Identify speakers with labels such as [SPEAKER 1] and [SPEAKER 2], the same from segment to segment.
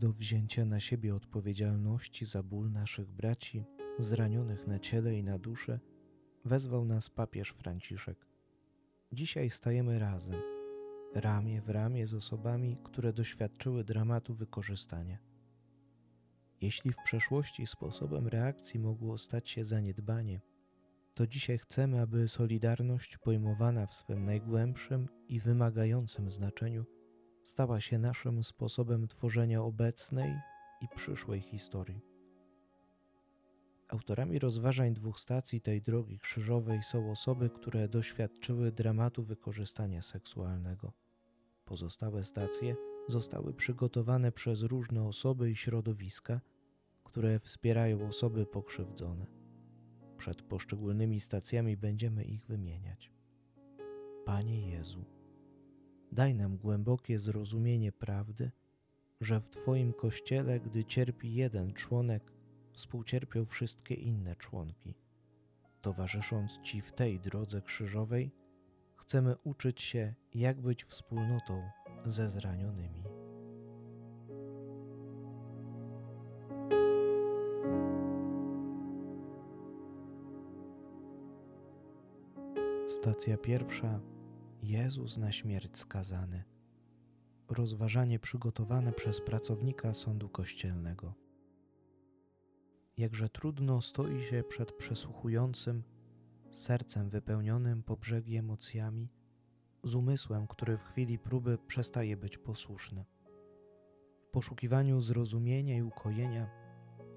[SPEAKER 1] do wzięcia na siebie odpowiedzialności za ból naszych braci zranionych na ciele i na duszę wezwał nas papież Franciszek. Dzisiaj stajemy razem, ramię w ramię z osobami, które doświadczyły dramatu wykorzystania. Jeśli w przeszłości sposobem reakcji mogło stać się zaniedbanie, to dzisiaj chcemy, aby solidarność pojmowana w swym najgłębszym i wymagającym znaczeniu stała się naszym sposobem tworzenia obecnej i przyszłej historii. Autorami rozważań dwóch stacji tej drogi krzyżowej są osoby, które doświadczyły dramatu wykorzystania seksualnego. Pozostałe stacje zostały przygotowane przez różne osoby i środowiska, które wspierają osoby pokrzywdzone. Przed poszczególnymi stacjami będziemy ich wymieniać. Panie Jezu, daj nam głębokie zrozumienie prawdy, że w Twoim kościele, gdy cierpi jeden członek, współcierpią wszystkie inne członki. Towarzysząc Ci w tej drodze krzyżowej, chcemy uczyć się, jak być wspólnotą ze zranionymi. Stacja pierwsza. Jezus na śmierć skazany. Rozważanie przygotowane przez pracownika sądu kościelnego. Jakże trudno stoi się przed przesłuchującym, sercem wypełnionym po brzegi emocjami, z umysłem, który w chwili próby przestaje być posłuszny. W poszukiwaniu zrozumienia i ukojenia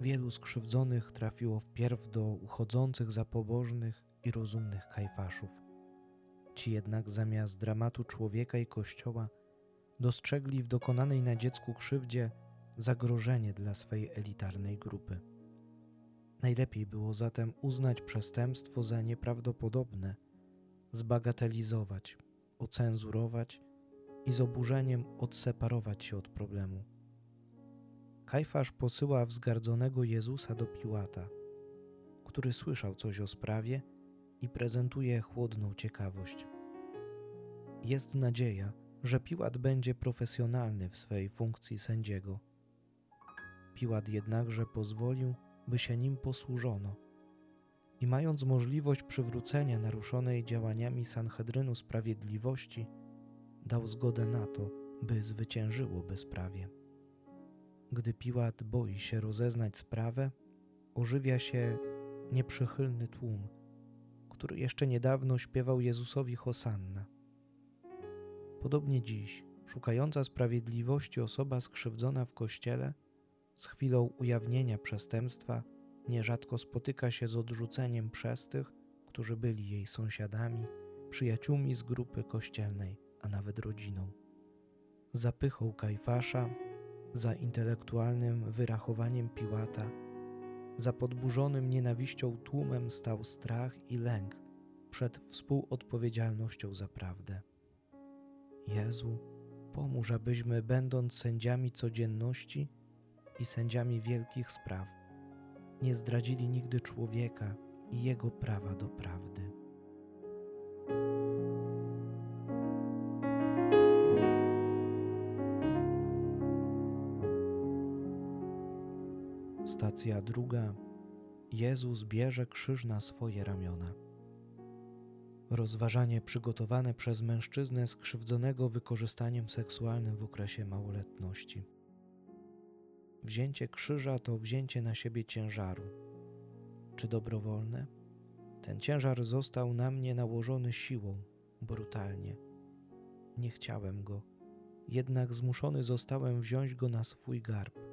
[SPEAKER 1] wielu skrzywdzonych trafiło wpierw do uchodzących za pobożnych i rozumnych kajfaszów. Ci jednak zamiast dramatu człowieka i kościoła dostrzegli w dokonanej na dziecku krzywdzie zagrożenie dla swej elitarnej grupy. Najlepiej było zatem uznać przestępstwo za nieprawdopodobne, zbagatelizować, ocenzurować i z oburzeniem odseparować się od problemu. Kajfasz posyła wzgardzonego Jezusa do Piłata, który słyszał coś o sprawie i prezentuje chłodną ciekawość. Jest nadzieja, że Piłat będzie profesjonalny w swej funkcji sędziego. Piłat jednakże pozwolił, by się nim posłużono. I mając możliwość przywrócenia naruszonej działaniami Sanhedrynu sprawiedliwości, dał zgodę na to, by zwyciężyło bezprawie. Gdy Piłat boi się rozeznać sprawę, ożywia się nieprzychylny tłum, który jeszcze niedawno śpiewał Jezusowi Hosanna. Podobnie dziś, szukająca sprawiedliwości osoba skrzywdzona w kościele z chwilą ujawnienia przestępstwa nierzadko spotyka się z odrzuceniem przez tych, którzy byli jej sąsiadami, przyjaciółmi z grupy kościelnej, a nawet rodziną. Zapychą Kajfasza, za intelektualnym wyrachowaniem Piłata, za podburzonym nienawiścią tłumem stał strach i lęk przed współodpowiedzialnością za prawdę. Jezu, pomóż, abyśmy, będąc sędziami codzienności, i sędziami wielkich spraw, nie zdradzili nigdy człowieka i jego prawa do prawdy. Stacja druga. Jezus bierze krzyż na swoje ramiona. Rozważanie przygotowane przez mężczyznę skrzywdzonego wykorzystaniem seksualnym w okresie małoletności. Wzięcie krzyża to wzięcie na siebie ciężaru. Czy dobrowolne? Ten ciężar został na mnie nałożony siłą, brutalnie. Nie chciałem go, jednak zmuszony zostałem wziąć go na swój garb.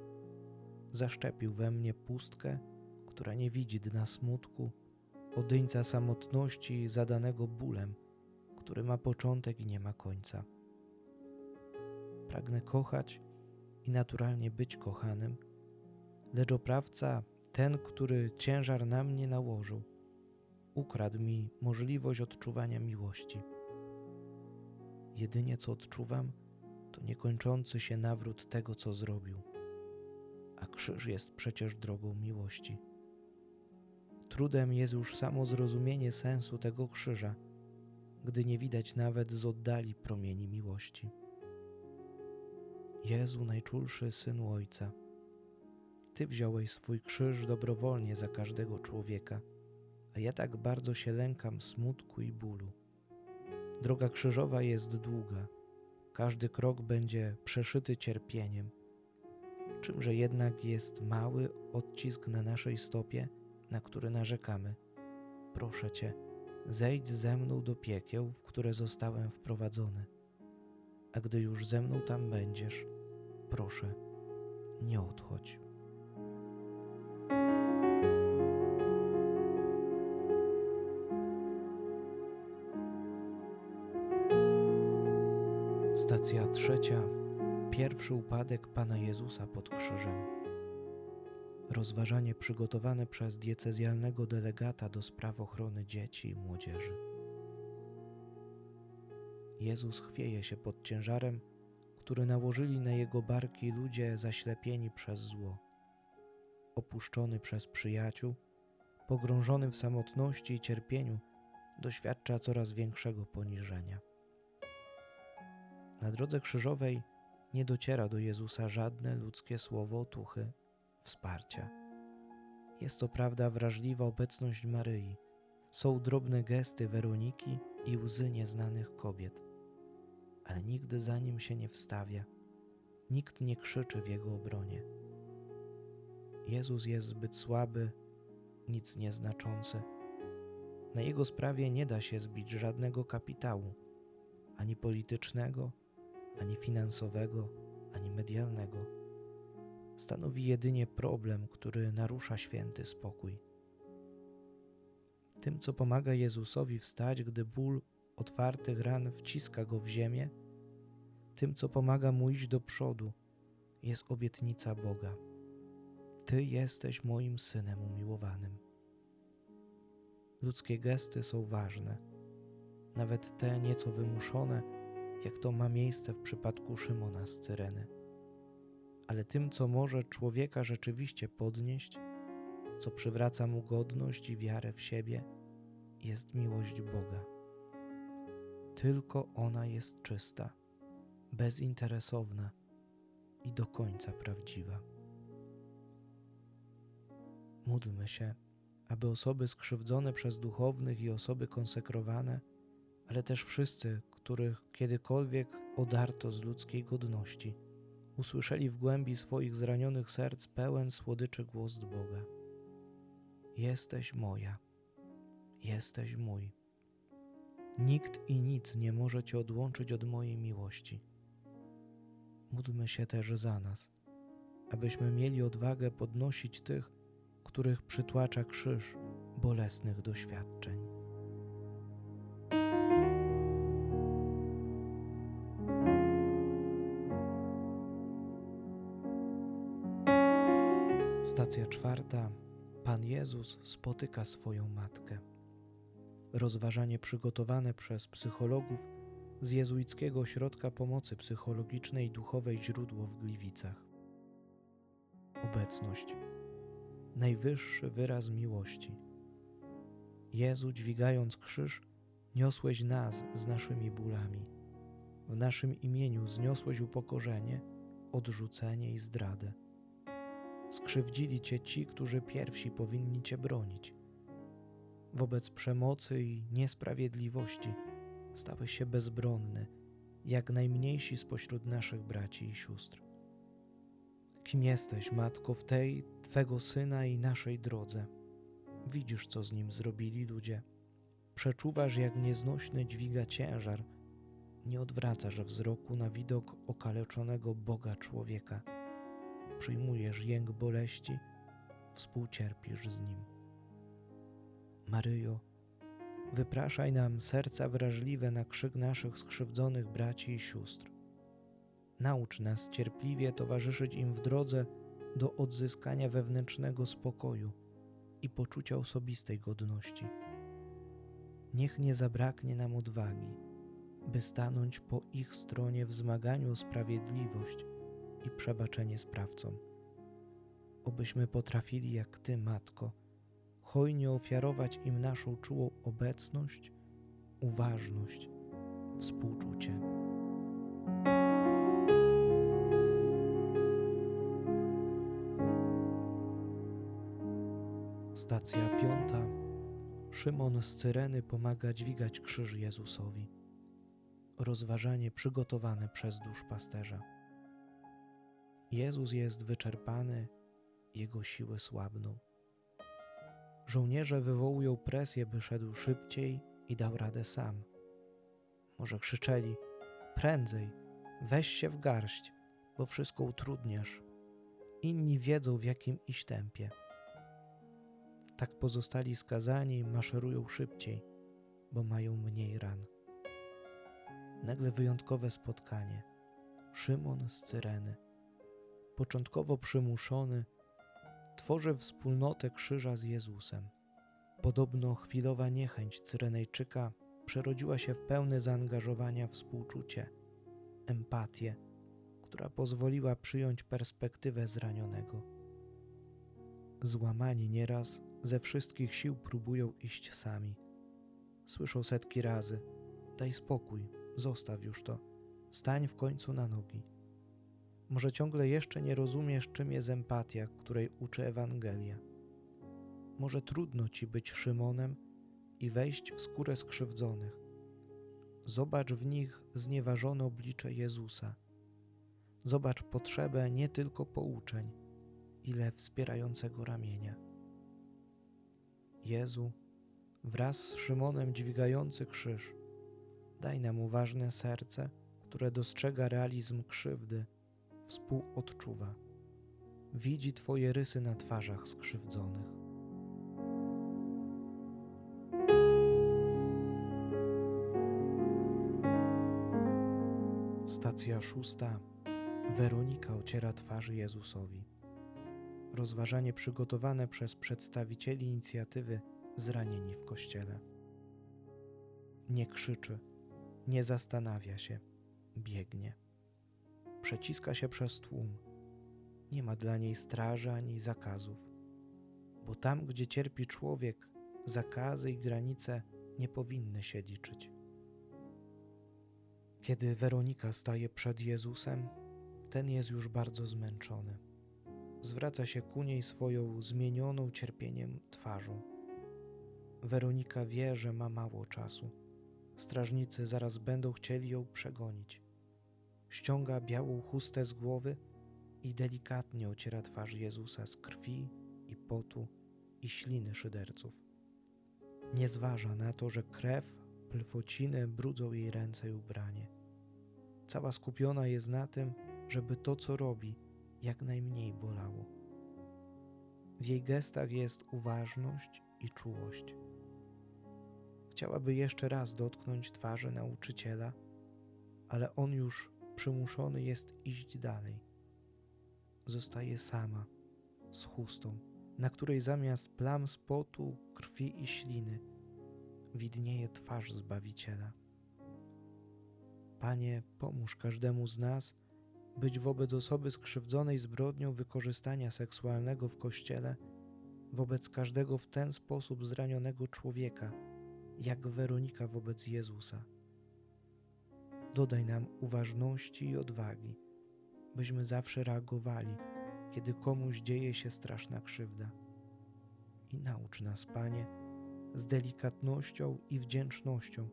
[SPEAKER 1] Zaszczepił we mnie pustkę, która nie widzi dna smutku, odyńca samotności zadanego bólem, który ma początek i nie ma końca. Pragnę kochać i naturalnie być kochanym, lecz oprawca, ten, który ciężar na mnie nałożył, ukradł mi możliwość odczuwania miłości. Jedynie co odczuwam, to niekończący się nawrót tego, co zrobił, a krzyż jest przecież drogą miłości. trudem jest już samo zrozumienie sensu tego krzyża, gdy nie widać nawet z oddali promieni miłości. Jezu, najczulszy Synu Ojca, Ty wziąłeś swój krzyż dobrowolnie za każdego człowieka, a ja tak bardzo się lękam smutku i bólu. Droga krzyżowa jest długa, każdy krok będzie przeszyty cierpieniem. Czymże jednak jest mały odcisk na naszej stopie, na który narzekamy. Proszę Cię, zejdź ze mną do piekieł, w które zostałem wprowadzony. A gdy już ze mną tam będziesz, proszę, nie odchodź. Stacja trzecia. Pierwszy upadek Pana Jezusa pod krzyżem. Rozważanie przygotowane przez diecezjalnego delegata do spraw ochrony dzieci i młodzieży. Jezus chwieje się pod ciężarem, który nałożyli na jego barki ludzie zaślepieni przez zło. Opuszczony przez przyjaciół, pogrążony w samotności i cierpieniu, doświadcza coraz większego poniżenia. Na drodze krzyżowej nie dociera do Jezusa żadne ludzkie słowo otuchy, wsparcia. Jest to prawda wrażliwa obecność Maryi, są drobne gesty Weroniki i łzy nieznanych kobiet, ale nigdy za nim się nie wstawia, nikt nie krzyczy w jego obronie. Jezus jest zbyt słaby, nic nieznaczący. Na jego sprawie nie da się zbić żadnego kapitału, ani politycznego, ani finansowego, ani medialnego. Stanowi jedynie problem, który narusza święty spokój. Tym, co pomaga Jezusowi wstać, gdy ból otwartych ran wciska go w ziemię, tym, co pomaga mu iść do przodu, jest obietnica Boga. Ty jesteś moim synem umiłowanym. Ludzkie gesty są ważne, nawet te nieco wymuszone jak to ma miejsce w przypadku Szymona z Cyreny. Ale tym, co może człowieka rzeczywiście podnieść, co przywraca mu godność i wiarę w siebie, jest miłość Boga. Tylko ona jest czysta, bezinteresowna i do końca prawdziwa. Módlmy się, aby osoby skrzywdzone przez duchownych i osoby konsekrowane, ale też wszyscy, których kiedykolwiek odarto z ludzkiej godności, usłyszeli w głębi swoich zranionych serc pełen słodyczy głos Boga. Jesteś moja, jesteś mój. Nikt i nic nie może Cię odłączyć od mojej miłości. Módlmy się też za nas, abyśmy mieli odwagę podnosić tych, których przytłacza krzyż bolesnych doświadczeń. Stacja czwarta. Pan Jezus spotyka swoją matkę. Rozważanie przygotowane przez psychologów z jezuickiego ośrodka pomocy psychologicznej i duchowej źródło w Gliwicach. Obecność. Najwyższy wyraz miłości. Jezu, dźwigając krzyż, niosłeś nas z naszymi bólami. W naszym imieniu zniosłeś upokorzenie, odrzucenie i zdradę skrzywdzili cię ci, którzy pierwsi powinni cię bronić. Wobec przemocy i niesprawiedliwości stałeś się bezbronny, jak najmniejsi spośród naszych braci i sióstr. Kim jesteś, matko, w tej Twego syna i naszej drodze? Widzisz, co z nim zrobili ludzie. Przeczuwasz, jak nieznośny dźwiga ciężar. Nie odwracasz wzroku na widok okaleczonego Boga człowieka przyjmujesz jęk boleści, współcierpisz z nim. Maryjo, wypraszaj nam serca wrażliwe na krzyk naszych skrzywdzonych braci i sióstr. Naucz nas cierpliwie towarzyszyć im w drodze do odzyskania wewnętrznego spokoju i poczucia osobistej godności. Niech nie zabraknie nam odwagi, by stanąć po ich stronie w zmaganiu o sprawiedliwość i przebaczenie sprawcom. Obyśmy potrafili jak Ty, Matko, hojnie ofiarować im naszą czułą obecność, uważność, współczucie. Stacja piąta. Szymon z Cyreny pomaga dźwigać krzyż Jezusowi. Rozważanie przygotowane przez duszpasterza. Jezus jest wyczerpany, jego siły słabną. Żołnierze wywołują presję, by szedł szybciej i dał radę sam. Może krzyczeli: Prędzej, weź się w garść, bo wszystko utrudniasz. Inni wiedzą, w jakim iść tempie. Tak pozostali skazani maszerują szybciej, bo mają mniej ran. Nagle wyjątkowe spotkanie. Szymon z Cyreny, początkowo przymuszony, tworzy wspólnotę krzyża z Jezusem. Podobno chwilowa niechęć Cyrenejczyka przerodziła się w pełne zaangażowania współczucie, empatię, która pozwoliła przyjąć perspektywę zranionego. Złamani nieraz ze wszystkich sił próbują iść sami. Słyszą setki razy: Daj spokój, zostaw już to, stań w końcu na nogi. Może ciągle jeszcze nie rozumiesz, czym jest empatia, której uczy Ewangelia. Może trudno ci być Szymonem i wejść w skórę skrzywdzonych. Zobacz w nich znieważone oblicze Jezusa. Zobacz potrzebę nie tylko pouczeń, ile wspierającego ramienia. Jezu, wraz z Szymonem dźwigający krzyż, daj nam uważne serce, które dostrzega realizm krzywdy, współodczuwa, widzi Twoje rysy na twarzach skrzywdzonych. Stacja szósta. Weronika ociera twarzy Jezusowi rozważanie przygotowane przez przedstawicieli inicjatywy Zranieni w Kościele. Nie krzyczy, nie zastanawia się, biegnie. Przeciska się przez tłum. Nie ma dla niej straży ani zakazów, bo tam, gdzie cierpi człowiek, zakazy i granice nie powinny się liczyć. Kiedy Weronika staje przed Jezusem, ten jest już bardzo zmęczony zwraca się ku niej swoją zmienioną cierpieniem twarzą. Weronika wie, że ma mało czasu. Strażnicy zaraz będą chcieli ją przegonić. Ściąga białą chustę z głowy i delikatnie ociera twarz Jezusa z krwi i potu i śliny szyderców. Nie zważa na to, że krew, plwociny brudzą jej ręce i ubranie. Cała skupiona jest na tym, żeby to, co robi, jak najmniej bolało. W jej gestach jest uważność i czułość. Chciałaby jeszcze raz dotknąć twarzy nauczyciela, ale on już przymuszony jest iść dalej. Zostaje sama, z chustą, na której zamiast plam spotu, krwi i śliny widnieje twarz Zbawiciela. Panie, pomóż każdemu z nas, być wobec osoby skrzywdzonej zbrodnią wykorzystania seksualnego w kościele, wobec każdego w ten sposób zranionego człowieka, jak Weronika wobec Jezusa. Dodaj nam uważności i odwagi, byśmy zawsze reagowali, kiedy komuś dzieje się straszna krzywda. I naucz nas, Panie, z delikatnością i wdzięcznością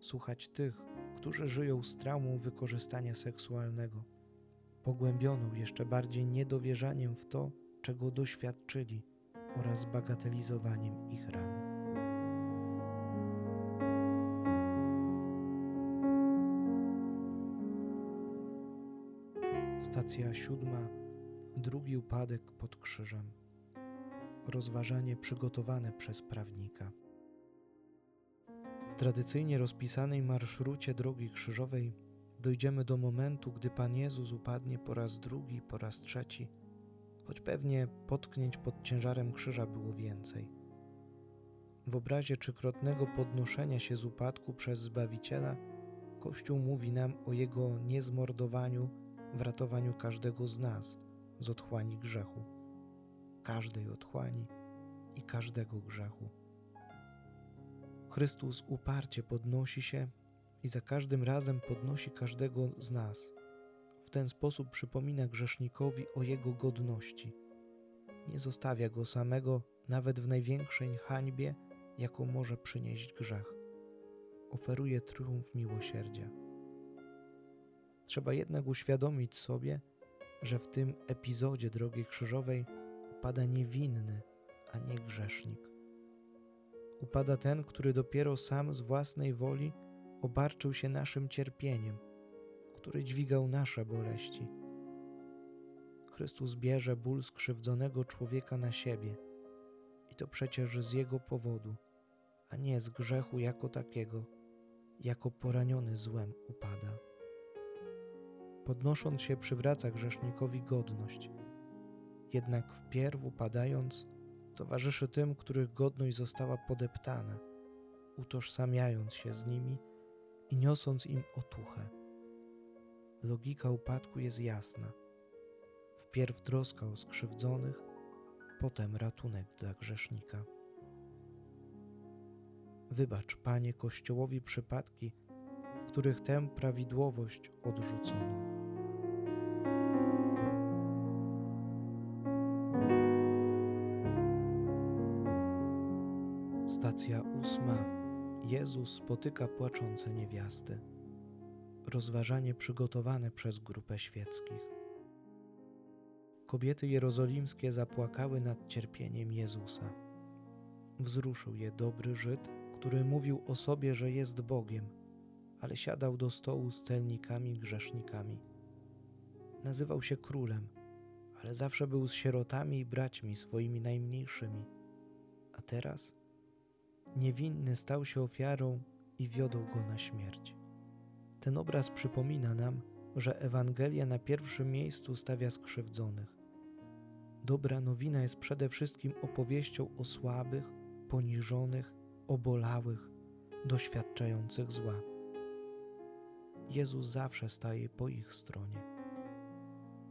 [SPEAKER 1] słuchać tych, którzy żyją z traumą wykorzystania seksualnego pogłębioną jeszcze bardziej niedowierzaniem w to, czego doświadczyli oraz bagatelizowaniem ich ran. Stacja siódma. Drugi upadek pod krzyżem. Rozważanie przygotowane przez prawnika. W tradycyjnie rozpisanej marszrucie drogi krzyżowej dojdziemy do momentu, gdy Pan Jezus upadnie po raz drugi, po raz trzeci, choć pewnie potknięć pod ciężarem krzyża było więcej. W obrazie trzykrotnego podnoszenia się z upadku przez Zbawiciela, Kościół mówi nam o Jego niezmordowaniu w ratowaniu każdego z nas z otchłani grzechu, każdej otchłani i każdego grzechu. Chrystus uparcie podnosi się i za każdym razem podnosi każdego z nas. W ten sposób przypomina grzesznikowi o jego godności. Nie zostawia go samego nawet w największej hańbie, jaką może przynieść grzech. Oferuje triumf miłosierdzia. Trzeba jednak uświadomić sobie, że w tym epizodzie drogi krzyżowej upada niewinny, a nie grzesznik. Upada ten, który dopiero sam z własnej woli obarczył się naszym cierpieniem, który dźwigał nasze boleści. Chrystus bierze ból skrzywdzonego człowieka na siebie i to przecież z jego powodu, a nie z grzechu jako takiego, jako poraniony złem upada. Podnosząc się, przywraca grzesznikowi godność. Jednak wpierw upadając, towarzyszy tym, których godność została podeptana, utożsamiając się z nimi i niosąc im otuchę. Logika upadku jest jasna. Wpierw troska o skrzywdzonych, potem ratunek dla grzesznika. Wybacz, Panie, Kościołowi przypadki, w których tę prawidłowość odrzucono. Stacja ósma. Jezus spotyka płaczące niewiasty. Rozważanie przygotowane przez grupę świeckich. Kobiety jerozolimskie zapłakały nad cierpieniem Jezusa. Wzruszył je dobry Żyd, który mówił o sobie, że jest Bogiem, ale siadał do stołu z celnikami grzesznikami. Nazywał się królem, ale zawsze był z sierotami i braćmi swoimi najmniejszymi. A teraz niewinny stał się ofiarą i wiodął go na śmierć. Ten obraz przypomina nam, że Ewangelia na pierwszym miejscu stawia skrzywdzonych. Dobra nowina jest przede wszystkim opowieścią o słabych, poniżonych, obolałych, doświadczających zła. Jezus zawsze staje po ich stronie.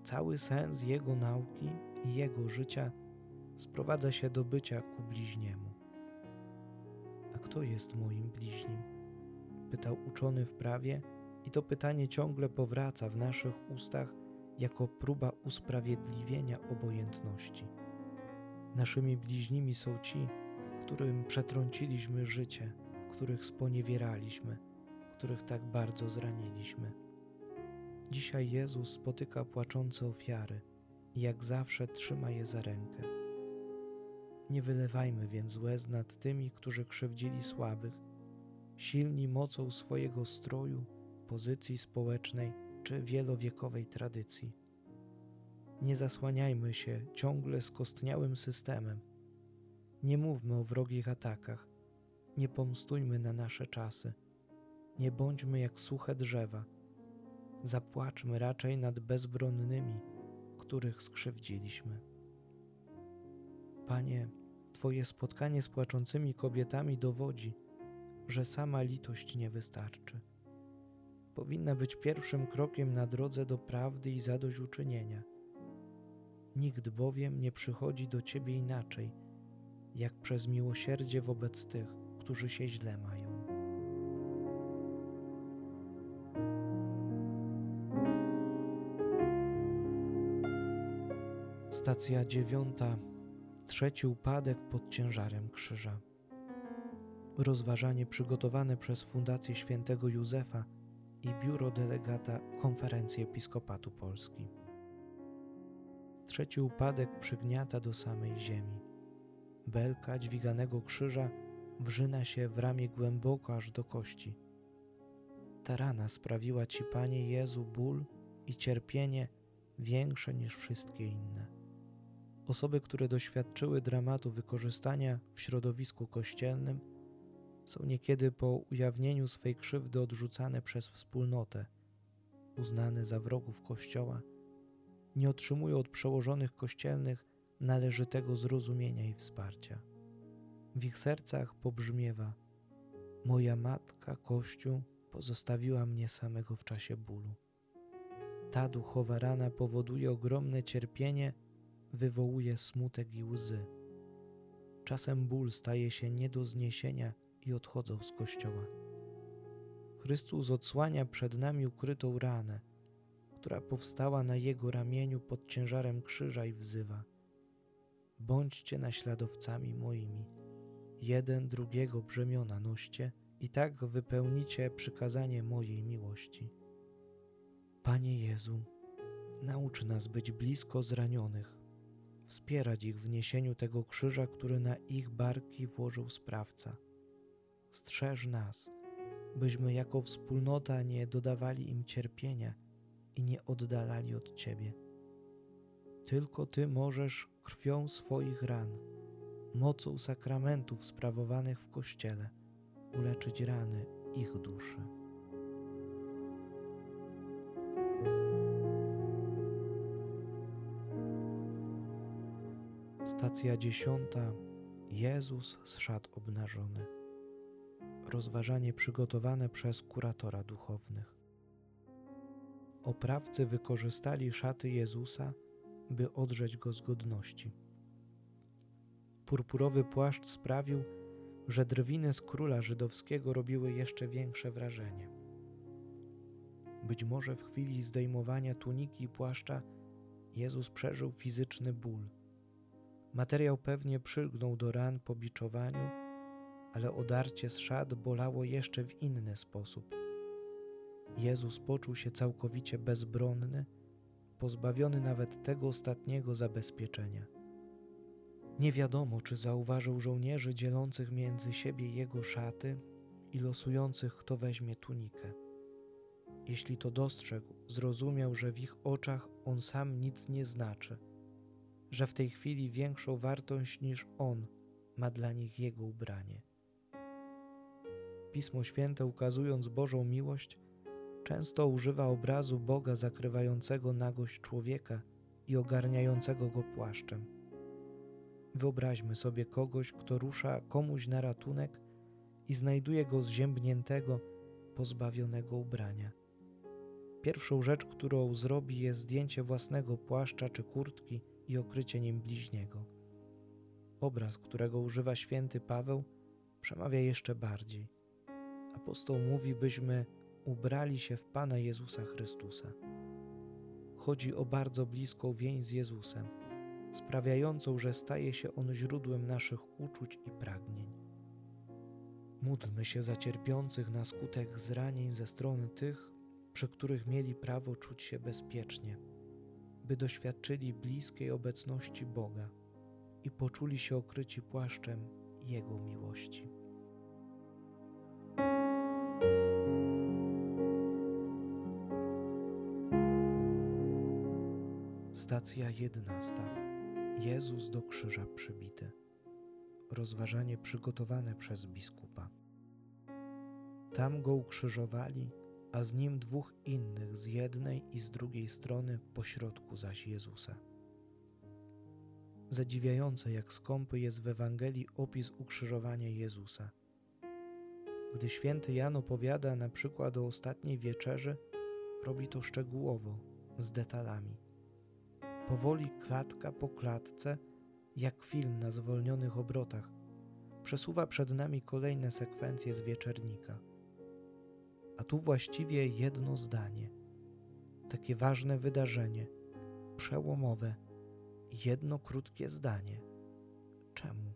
[SPEAKER 1] Cały sens Jego nauki i Jego życia sprowadza się do bycia ku bliźniemu. Kto jest moim bliźnim? Pytał uczony w prawie, i to pytanie ciągle powraca w naszych ustach jako próba usprawiedliwienia obojętności. Naszymi bliźnimi są ci, którym przetrąciliśmy życie, których sponiewieraliśmy, których tak bardzo zraniliśmy. Dzisiaj Jezus spotyka płaczące ofiary i jak zawsze trzyma je za rękę. Nie wylewajmy więc łez nad tymi, którzy krzywdzili słabych, silni mocą swojego stroju, pozycji społecznej czy wielowiekowej tradycji. Nie zasłaniajmy się ciągle skostniałym systemem. Nie mówmy o wrogich atakach. Nie pomstujmy na nasze czasy. Nie bądźmy jak suche drzewa. Zapłaczmy raczej nad bezbronnymi, których skrzywdziliśmy. Panie, Twoje spotkanie z płaczącymi kobietami dowodzi, że sama litość nie wystarczy powinna być pierwszym krokiem na drodze do prawdy i zadośćuczynienia. Nikt bowiem nie przychodzi do Ciebie inaczej, jak przez miłosierdzie wobec tych, którzy się źle mają. Stacja dziewiąta. Trzeci upadek pod ciężarem krzyża. Rozważanie przygotowane przez Fundację Świętego Józefa i biuro delegata Konferencji Episkopatu Polski. Trzeci upadek przygniata do samej ziemi. Belka dźwiganego krzyża wrzyna się w ramię głęboko aż do kości. Ta rana sprawiła Ci, Panie Jezu, ból i cierpienie większe niż wszystkie inne. Osoby, które doświadczyły dramatu wykorzystania w środowisku kościelnym, są niekiedy po ujawnieniu swej krzywdy odrzucane przez wspólnotę, uznane za wrogów Kościoła, nie otrzymują od przełożonych kościelnych należytego zrozumienia i wsparcia. W ich sercach pobrzmiewa: Moja matka, Kościół, pozostawiła mnie samego w czasie bólu. Ta duchowa rana powoduje ogromne cierpienie, wywołuje smutek i łzy Czasem ból staje się nie do zniesienia i odchodzą z kościoła. Chrystus odsłania przed nami ukrytą ranę, która powstała na Jego ramieniu pod ciężarem krzyża i wzywa: Bądźcie naśladowcami moimi, jeden drugiego brzemiona noście i tak wypełnicie przykazanie mojej miłości. Panie Jezu, naucz nas być blisko zranionych, wspierać ich w niesieniu tego krzyża, który na ich barki włożył sprawca. Strzeż nas, byśmy jako wspólnota nie dodawali im cierpienia i nie oddalali od Ciebie. Tylko Ty możesz krwią swoich ran, mocą sakramentów sprawowanych w Kościele, uleczyć rany ich duszy. Stacja dziesiąta. Jezus z szat obnażony. Rozważanie przygotowane przez kuratora duchownych. Oprawcy wykorzystali szaty Jezusa, by odrzeć go z godności. Purpurowy płaszcz sprawił, że drwiny z króla żydowskiego robiły jeszcze większe wrażenie. Być może w chwili zdejmowania tuniki i płaszcza Jezus przeżył fizyczny ból. Materiał pewnie przylgnął do ran po biczowaniu, ale odarcie z szat bolało jeszcze w inny sposób. Jezus poczuł się całkowicie bezbronny, pozbawiony nawet tego ostatniego zabezpieczenia. Nie wiadomo, czy zauważył żołnierzy dzielących między siebie jego szaty i losujących, kto weźmie tunikę. Jeśli to dostrzegł, zrozumiał, że w ich oczach on sam nic nie znaczy, że w tej chwili większą wartość niż on ma dla nich jego ubranie. Pismo Święte, ukazując Bożą miłość, często używa obrazu Boga zakrywającego nagość człowieka i ogarniającego go płaszczem. Wyobraźmy sobie kogoś, kto rusza komuś na ratunek i znajduje go zziębniętego, pozbawionego ubrania. Pierwszą rzecz, którą zrobi, jest zdjęcie własnego płaszcza czy kurtki i okrycie nim bliźniego. Obraz, którego używa święty Paweł, przemawia jeszcze bardziej. Apostoł mówi, byśmy ubrali się w Pana Jezusa Chrystusa. Chodzi o bardzo bliską więź z Jezusem, sprawiającą, że staje się On źródłem naszych uczuć i pragnień. Módlmy się za cierpiących na skutek zranień ze strony tych, przy których mieli prawo czuć się bezpiecznie, by doświadczyli bliskiej obecności Boga i poczuli się okryci płaszczem Jego miłości. Stacja jedenasta. Jezus do krzyża przybity. Rozważanie przygotowane przez biskupa. Tam go ukrzyżowali, a z nim dwóch innych z jednej i z drugiej strony, pośrodku zaś Jezusa. Zadziwiające, jak skąpy jest w Ewangelii opis ukrzyżowania Jezusa. Gdy święty Jan opowiada na przykład o ostatniej wieczerzy, robi to szczegółowo, z detalami powoli klatka po klatce, jak film na zwolnionych obrotach, przesuwa przed nami kolejne sekwencje z wieczernika. A tu właściwie jedno zdanie, takie ważne wydarzenie, przełomowe, jedno krótkie zdanie. Czemu?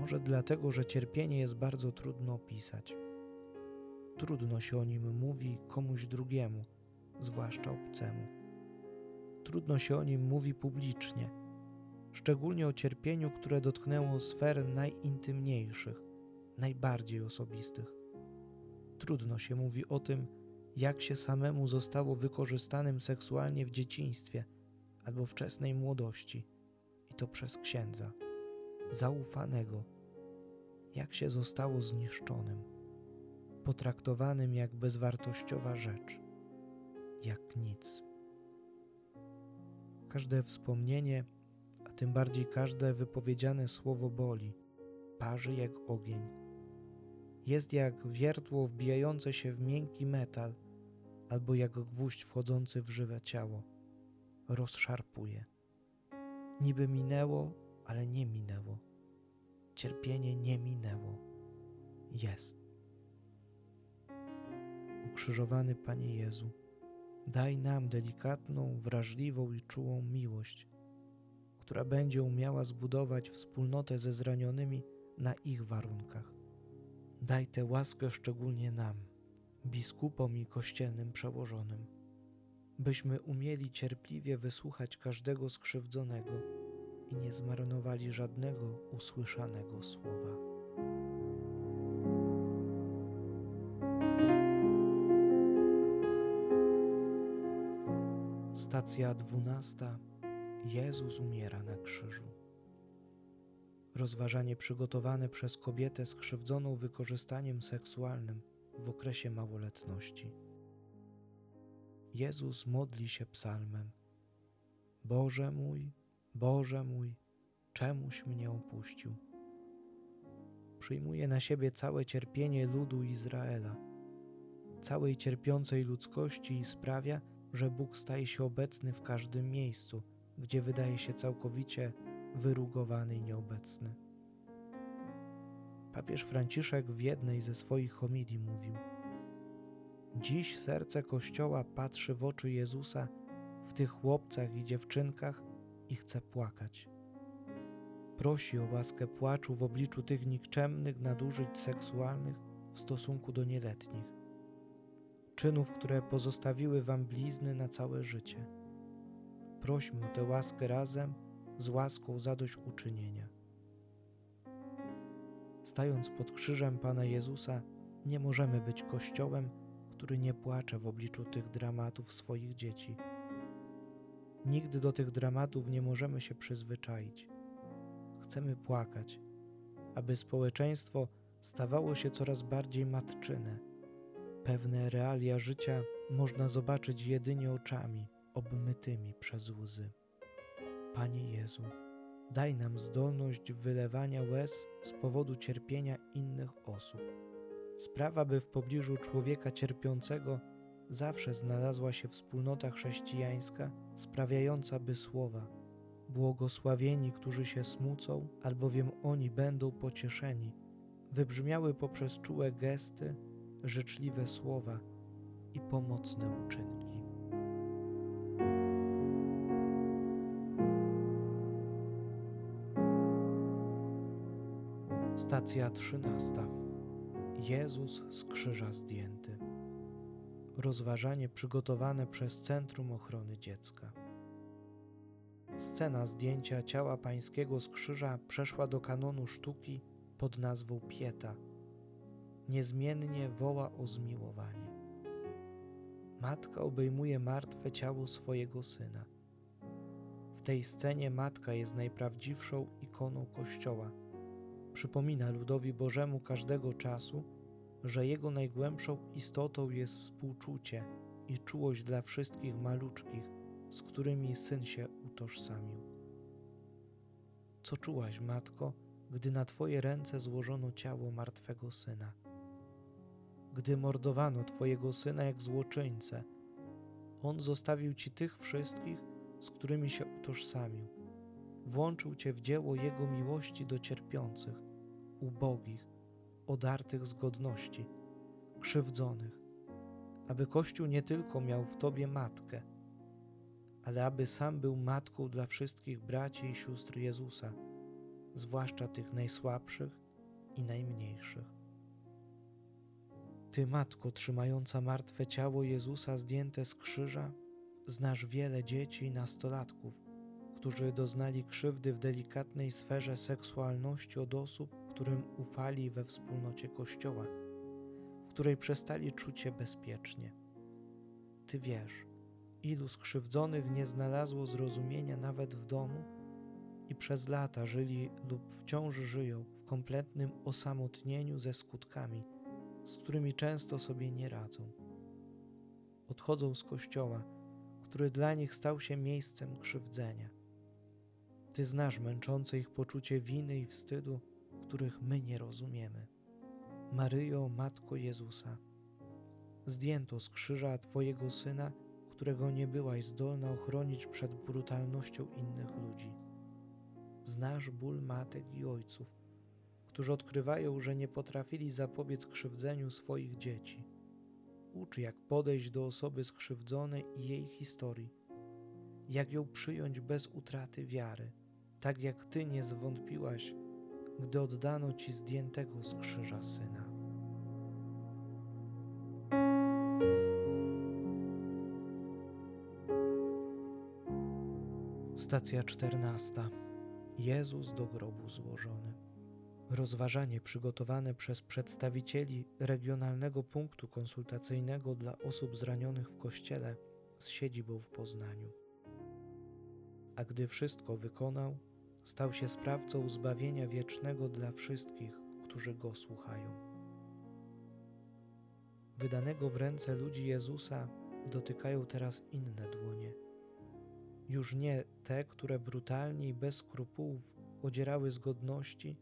[SPEAKER 1] Może dlatego, że cierpienie jest bardzo trudno opisać. Trudno się o nim mówi komuś drugiemu, zwłaszcza obcemu trudno się o nim mówi publicznie, szczególnie o cierpieniu, które dotknęło sfer najintymniejszych, najbardziej osobistych. Trudno się mówi o tym, jak się samemu zostało wykorzystanym seksualnie w dzieciństwie albo wczesnej młodości, i to przez księdza, zaufanego, jak się zostało zniszczonym, potraktowanym jak bezwartościowa rzecz, jak nic. Każde wspomnienie, a tym bardziej każde wypowiedziane słowo boli, parzy jak ogień. Jest jak wiertło wbijające się w miękki metal, albo jak gwóźdź wchodzący w żywe ciało. Rozszarpuje. Niby minęło, ale nie minęło. Cierpienie nie minęło. Jest. Ukrzyżowany Panie Jezu, daj nam delikatną, wrażliwą i czułą miłość, która będzie umiała zbudować wspólnotę ze zranionymi na ich warunkach. Daj tę łaskę szczególnie nam, biskupom i kościelnym przełożonym, byśmy umieli cierpliwie wysłuchać każdego skrzywdzonego i nie zmarnowali żadnego usłyszanego słowa. Stacja dwunasta. Jezus umiera na krzyżu. Rozważanie przygotowane przez kobietę skrzywdzoną wykorzystaniem seksualnym w okresie małoletności. Jezus modli się psalmem: Boże mój, Boże mój, czemuś mnie opuścił? Przyjmuje na siebie całe cierpienie ludu Izraela, całej cierpiącej ludzkości i sprawia, że Bóg staje się obecny w każdym miejscu, gdzie wydaje się całkowicie wyrugowany i nieobecny. Papież Franciszek w jednej ze swoich homilii mówił: Dziś serce Kościoła patrzy w oczy Jezusa w tych chłopcach i dziewczynkach i chce płakać. Prosi o łaskę płaczu w obliczu tych nikczemnych nadużyć seksualnych w stosunku do nieletnich, czynów, które pozostawiły wam blizny na całe życie. Prośmy o tę łaskę razem z łaską zadośćuczynienia. Stając pod krzyżem Pana Jezusa, nie możemy być Kościołem, który nie płacze w obliczu tych dramatów swoich dzieci. Nigdy do tych dramatów nie możemy się przyzwyczaić. Chcemy płakać, aby społeczeństwo stawało się coraz bardziej matczyne. Pewne realia życia można zobaczyć jedynie oczami obmytymi przez łzy. Panie Jezu, daj nam zdolność wylewania łez z powodu cierpienia innych osób. Sprawa, by w pobliżu człowieka cierpiącego zawsze znalazła się wspólnota chrześcijańska, sprawiająca by słowa błogosławieni, którzy się smucą, albowiem oni będą pocieszeni, wybrzmiały poprzez czułe gesty, życzliwe słowa i pomocne uczynki. Stacja trzynasta. Jezus z krzyża zdjęty. Rozważanie przygotowane przez Centrum Ochrony Dziecka. Scena zdjęcia ciała pańskiego z krzyża przeszła do kanonu sztuki pod nazwą Pieta. Niezmiennie woła o zmiłowanie. Matka obejmuje martwe ciało swojego syna. W tej scenie matka jest najprawdziwszą ikoną Kościoła. Przypomina ludowi Bożemu każdego czasu, że jego najgłębszą istotą jest współczucie i czułość dla wszystkich maluczkich, z którymi syn się utożsamił. Co czułaś, matko, gdy na twoje ręce złożono ciało martwego syna? Gdy mordowano twojego syna jak złoczyńcę, on zostawił ci tych wszystkich, z którymi się utożsamił. Włączył cię w dzieło jego miłości do cierpiących, ubogich, odartych z godności, krzywdzonych, aby Kościół nie tylko miał w Tobie matkę, ale aby sam był matką dla wszystkich braci i sióstr Jezusa, zwłaszcza tych najsłabszych i najmniejszych. Ty, matko, trzymająca martwe ciało Jezusa zdjęte z krzyża, znasz wiele dzieci i nastolatków, którzy doznali krzywdy w delikatnej sferze seksualności od osób, którym ufali we wspólnocie Kościoła, w której przestali czuć się bezpiecznie. Ty wiesz, ilu skrzywdzonych nie znalazło zrozumienia nawet w domu i przez lata żyli lub wciąż żyją w kompletnym osamotnieniu ze skutkami, z którymi często sobie nie radzą. Odchodzą z Kościoła, który dla nich stał się miejscem krzywdzenia. Ty znasz męczące ich poczucie winy i wstydu, których my nie rozumiemy. Maryjo, Matko Jezusa, zdjęto z krzyża Twojego Syna, którego nie byłaś zdolna ochronić przed brutalnością innych ludzi. Znasz ból matek i ojców, którzy odkrywają, że nie potrafili zapobiec krzywdzeniu swoich dzieci. Ucz, jak podejść do osoby skrzywdzonej i jej historii, jak ją przyjąć bez utraty wiary, tak jak Ty nie zwątpiłaś, gdy oddano Ci zdjętego z krzyża syna. Stacja czternasta. Jezus do grobu złożony. Rozważanie przygotowane przez przedstawicieli Regionalnego Punktu Konsultacyjnego dla Osób Zranionych w Kościele z siedzibą w Poznaniu. A gdy wszystko wykonał, stał się sprawcą zbawienia wiecznego dla wszystkich, którzy go słuchają. Wydanego w ręce ludzi Jezusa dotykają teraz inne dłonie. Już nie te, które brutalnie i bez skrupułów odzierały z godności,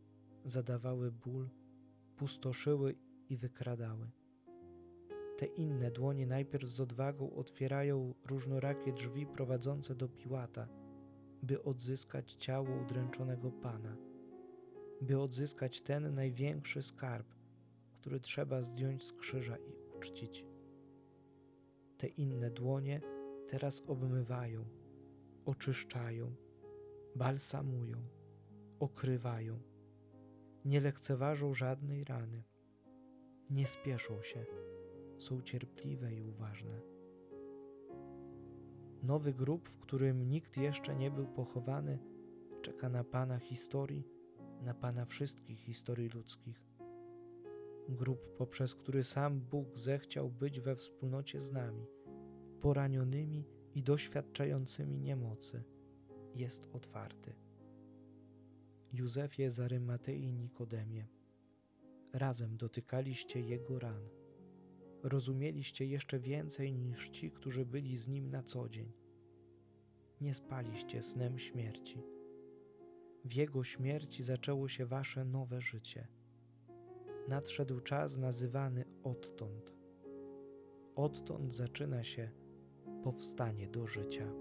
[SPEAKER 1] zadawały ból, pustoszyły i wykradały. Te inne dłonie najpierw z odwagą otwierają różnorakie drzwi prowadzące do Piłata, by odzyskać ciało udręczonego Pana, by odzyskać ten największy skarb, który trzeba zdjąć z krzyża i uczcić. Te inne dłonie teraz obmywają, oczyszczają, balsamują, okrywają nie lekceważą żadnej rany, nie spieszą się, są cierpliwe i uważne. Nowy grób, w którym nikt jeszcze nie był pochowany, czeka na Pana historii, na Pana wszystkich historii ludzkich. Grób, poprzez który sam Bóg zechciał być we wspólnocie z nami, poranionymi i doświadczającymi niemocy, jest otwarty. Józefie z Arymatei i Nikodemie. Razem dotykaliście Jego ran. Rozumieliście jeszcze więcej niż ci, którzy byli z Nim na co dzień. Nie spaliście snem śmierci. W Jego śmierci zaczęło się Wasze nowe życie. Nadszedł czas nazywany odtąd. Odtąd zaczyna się powstanie do życia.